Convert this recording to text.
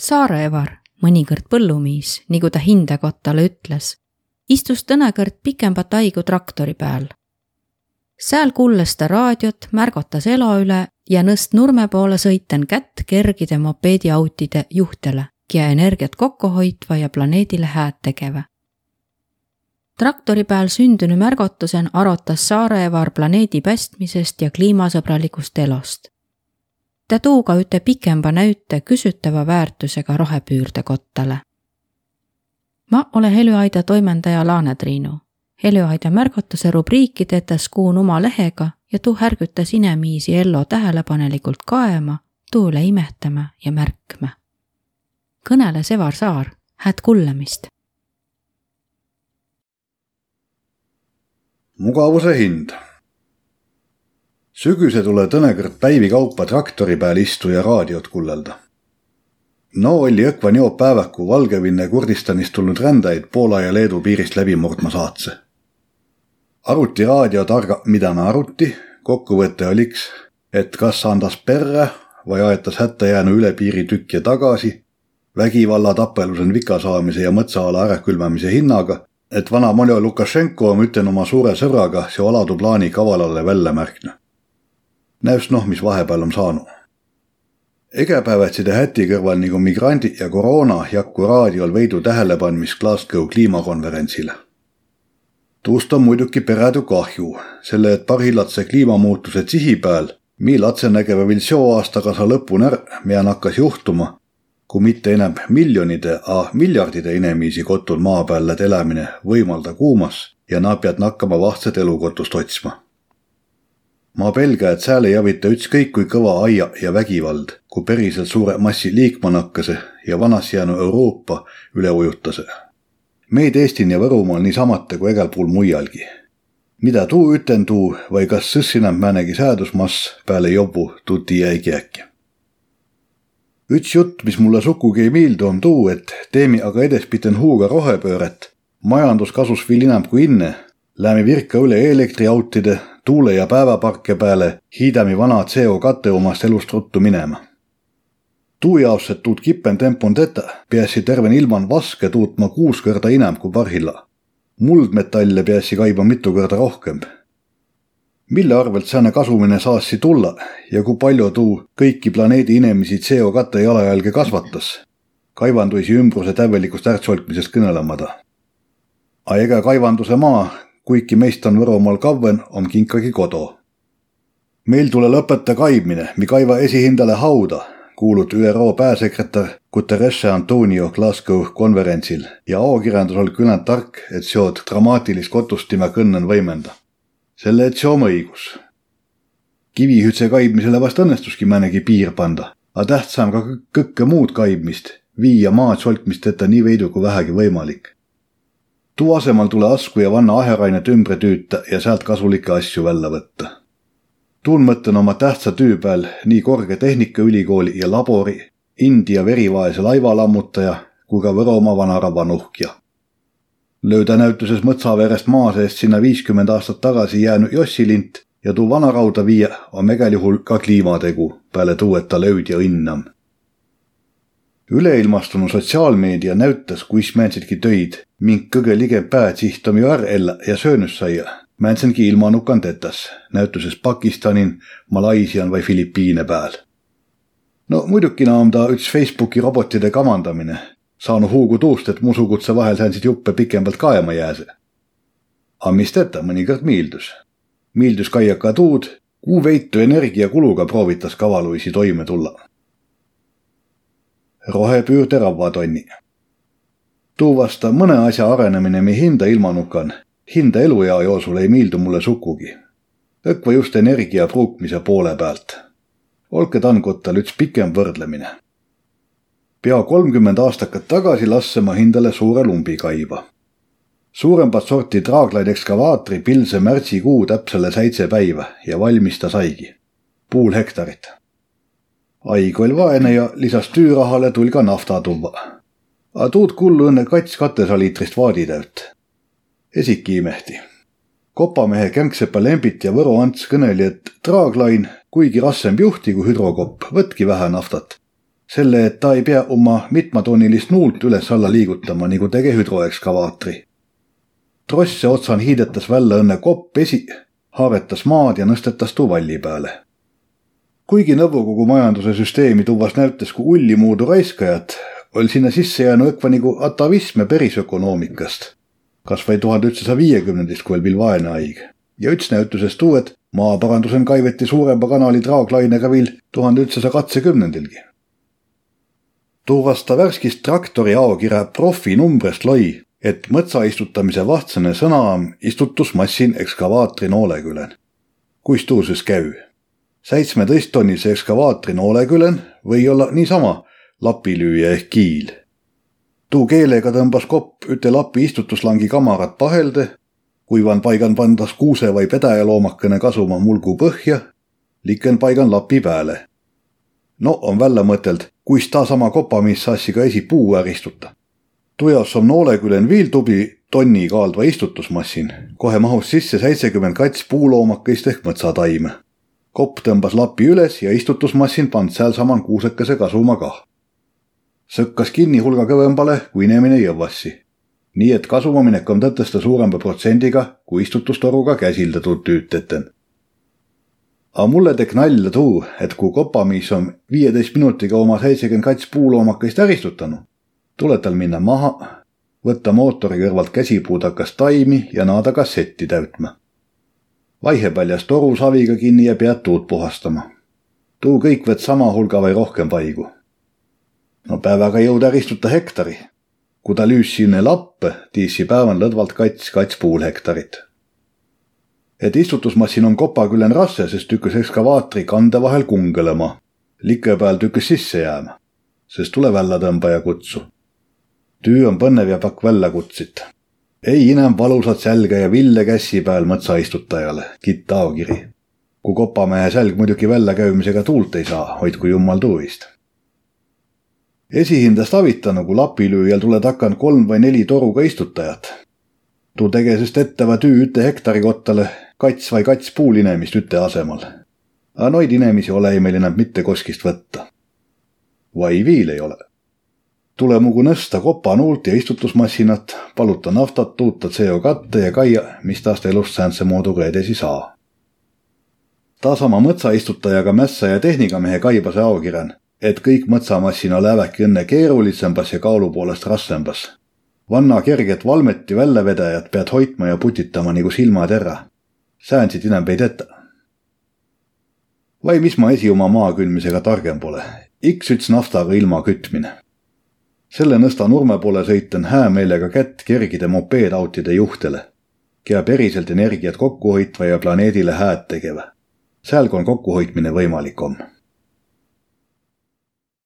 Saare-Evar, mõnikord põllumiis, nagu ta hindekottale ütles, istus tõnekõrd pikembat haigu traktori peal. seal kuules ta raadiot, märgatas elo üle ja nõst nurme poole sõiten kätt kergide mopeediautide juhtele, ja energiat kokku hoidva ja planeedile hääd tegeva traktori peal sündinu märgatusena arutas Saarevar planeedi päästmisest ja kliimasõbralikust elost. Ta tuu ka üte pikemba näüte küsitava väärtusega rohepüürde kottale. ma olen Heljuaida toimendaja Laane Triinu. Heljuaida märgatuse rubriiki tetas kuun oma lehega ja tuu härgutas inemiisi ellu tähelepanelikult kaema, tuule imetama ja märkma. kõneles Evar Saar, hääd kuulamist mugavuse hind. Sügise tule tõnekõrd päivi kaupa traktori peal istu ja raadiot kullelda. no oli õkva neo päevaku Valgevene Kurdistanist tulnud rändajaid Poola ja Leedu piirist läbi murdma saatse. aruti raadio targa, mida me aruti, kokkuvõte oliks, et kas andas perre või aetas hätta jäänu üle piiri tükki tagasi, vägivalla, tapelusen, vika saamise ja mõtsaala ärakülmamise hinnaga et vana Moljo Lukašenko on ütlen oma suure sõbraga see aladu plaani kavalale välja märknud. Näos noh, mis vahepeal on saanud. egepäevatside häti kõrval nagu migrandid ja koroona jakku raadiol veidu tähelepandmist Glasgow kliimakonverentsile. tuust on muidugi peredu kahju, selle et parhilatse kliimamuutused sihi peal, mii latsenägeva vil seo aastaga sa lõpuni ära, mida hakkas juhtuma kui mitte enam miljonide, a miljardide inemiisi kotul maa peal läd elämine võimalda kuumas ja nad pead nakkama vahtset elukotust otsima. Ma pelga, et sääl ei avita ükskõik kui kõva aia ja vägivald, kui päriselt suure massi liikma nakkase ja vanas jäänu Euroopa üle ujutase. meid Eestin ja Võrumaal niisamate kui egal pool muialgi. mida tuu üten tuu või kas sõssinab määnegi säädusmass peale jobu, tuti jäigi äkki üks jutt, mis mulle sugugi ei meeldi, on tuu, et teemi aga edespiten huuga rohepööret. majandus kasus veel enam kui inne. Läheme virka üle elektriautide, tuule ja päevaparke peale, hiidame vana CO katteomast elust ruttu minema. tuu jaoks, et tuud kippen tempon teta, peaasi terve ilman vaske tuutma kuus korda enam kui parhilla. muldmetalle peaasi kaibama mitu korda rohkem mille arvelt sääne kasumine saassi tulla ja kui palju tuu kõiki planeedi inimesi CO2 jalajälge kasvatas, kaevanduisi ümbruse täielikust ärtsolkmisest kõnelemata. A ega kaevanduse maa, kuigi meist on Võromaal kavven, on kinkagi kodu. meil tule lõpeta kaibmine, mi kaiva esihindale hauda, kuulut ÜRO pääsekretär Guterres Antonio Glasgow konverentsil ja ajakirjandus oli küllalt tark, et seod dramaatilist kotust tema kõnnen võimenda selle, et see oma õigus. kivihütse kaibmisele vast õnnestuski mõnegi piir panda, aga tähtsam ka kõkke muud kaibmist, viia maad solkmisteta nii veidu kui vähegi võimalik. Tuu asemel tule asku ja vanna aherainet ümber tüüta ja sealt kasulikke asju välja võtta. tuun mõtlen oma tähtsa töö peal nii Korge Tehnikaülikooli ja labori, India verivaese laivalammutaja kui ka Võromaa vanaraba nuhkja lööda näituses Mõtsaverest maa seest sinna viiskümmend aastat tagasi jäänud jossilint ja tuu vanarauda viia on igal juhul ka kliimategu, peale tuu, et ta lööd ja õnnam. Üleilmastunud sotsiaalmeedia näütas, kuis määnsidki töid, mink kõige lige päät sihtom ju är ella ja söönüs saia. määnsengi ilmanukan tetas, näütuses Pakistanin, Malaisian või Filipiine peal no muidugi on ta üks Facebooki robotide kavandamine, saanud huugu tuust, et musukutse vahel säänsid juppe pikemalt kaema jääse. A mis teeta, mõnikord miildus. miildus käia ka tuud, kuu veitu energiakuluga proovitas kavaluisi toime tulla. Rohepüürde ravvatonni. tuu vasta mõne asja arenemine mi hinda ilmanukan, hinda eluea jooksul ei miildu mulle sugugi. õkva just energia pruukmise poole pealt. olge tangutal üks pikem võrdlemine pea kolmkümmend aastakat tagasi lasse ma hindale suure lumbikaiba. suurembat sorti traaglaid ekskavaatri pilse märtsikuu täpsele seitse päiva ja valmis ta saigi. pool hektarit. Haig oli vaene ja lisas tüürahale tuli ka nafta tuua. A tuud kullu õnne kats katesaliitrist vaaditäüt. esiki imehti. kopamehe känksepa lembit ja Võro Ants kõneli, et traaglain, kuigi rassem juhti kui hüdrokopp, võtki vähe naftat selle, et ta ei pea oma mitmatoonilist nuult üles-alla liigutama nagu tege hüdroekskavaatri. trosse otsan hiidetas välja õnne kopp esi, haaretas maad ja nõstetas tuu valli peale. Kuigi Nõukogu majanduse süsteemi tuvas näütas kui ullimuudu raiskajat, oli sinna sisse jäänud õkva nagu atavism ja perisökonoomikast. kas või tuhande üheksasaja viiekümnendist, kui oli veel vaene haig. ja üks näütusest tuu, et maaparandusel kaiveti suurema kanali traaklainega veel tuhande üheksasaja kaheksakümnendilgi tuuvasta värskist traktori aokirja profi numbrist loi, et mõtsa istutamise vahtsõne sõna on istutusmassin ekskavaatri noolegülen. kuis tuu siis käü? Seitsmeteisttonnise ekskavaatri noolegülen või olla niisama lapilüüja ehk kiil. tuu keelega tõmbas kopp üte lapi istutuslangi kamarat pahelde, kuivan paigan pandas kuuse või pedajaloomake kasuma mulgu põhja, liken paigan lapi pääle. no on välja mõteld kuis ta sama kopamiis sassi ka esi puu ära istuta. tujas on noolekülen viil tubli tonni kaaldva istutusmassin, kohe mahus sisse seitsekümmend kats puuloomakest ehk mõtsataime. Kopp tõmbas lapi üles ja istutusmassin pand sealsamal kuusekese kasuma kah. sõkkas kinni hulga kõvembale, kui inimene jõuassi. nii et kasumaminek on tõtesta suurema protsendiga, kui istutustoruga käsildatud tüüteten aga mulle teeb nalja tuu, et kui kopamiis on viieteist minutiga oma seitsekümmend kats puuloomakest äristutanud, tuleb tal minna maha, võtta mootori kõrvalt käsipuudakas taimi ja naada kassetti täitma. vaihepäljas toru saviga kinni ja pead tuud puhastama. tuu kõik võt sama hulga või rohkem paigu. no päevaga jõuda äristuta hektari. kui ta lüüs sinna lappe, tiisi päeval lõdvalt kats kats pool hektarit et istutusmassin on kopakülen rasse, sest tükkas ekskavaatri kande vahel kungelema. like peal tükkas sisse jääma, sest tule välja tõmbaja kutsu. tüü on põnev ja pakk välja kutsit. Ei enam valusat sälge ja ville kässi peal mõtsaistutajale, kitt aokiri. kui kopamehe sälg muidugi väljakäimisega tuult ei saa, hoidku jummal tuuvist esihindast avitanu, kui lapilüüjal tuled hakanud kolm või neli toruga istutajat. tuu tegesest etteva tüü üte hektari kottale kats vai kats puulinemist üte asemal. A noid inemisi ole ei meil enam mitte koskist võtta. vai viil ei ole. Tule mugu nõsta kopanuult ja istutusmassinat, paluta naftat, tuuta CO katte ja kaia, mis taast elust säänse mooduga edasi saa. taasama mõtsaistutajaga mässa ja tehnikamehe kaibase aokirjan, et kõik mõtsamassina lähevadki õnne keerulisembas ja kaalu poolest rassembas vanna kerget valmeti väljavedajat pead hoidma ja putitama nagu silmaterra säänsid enam ei teeta. vai mis ma esi oma maa külmisega targem pole, iks üts naftaga ilma kütmine. Selle nõsta nurme poole sõitan hää meelega kätt kergide mopeedautide juhtele, kea päriselt energiat kokku hoitva ja planeedile hääd tegeva. seal, on kokkuhoidmine võimalik on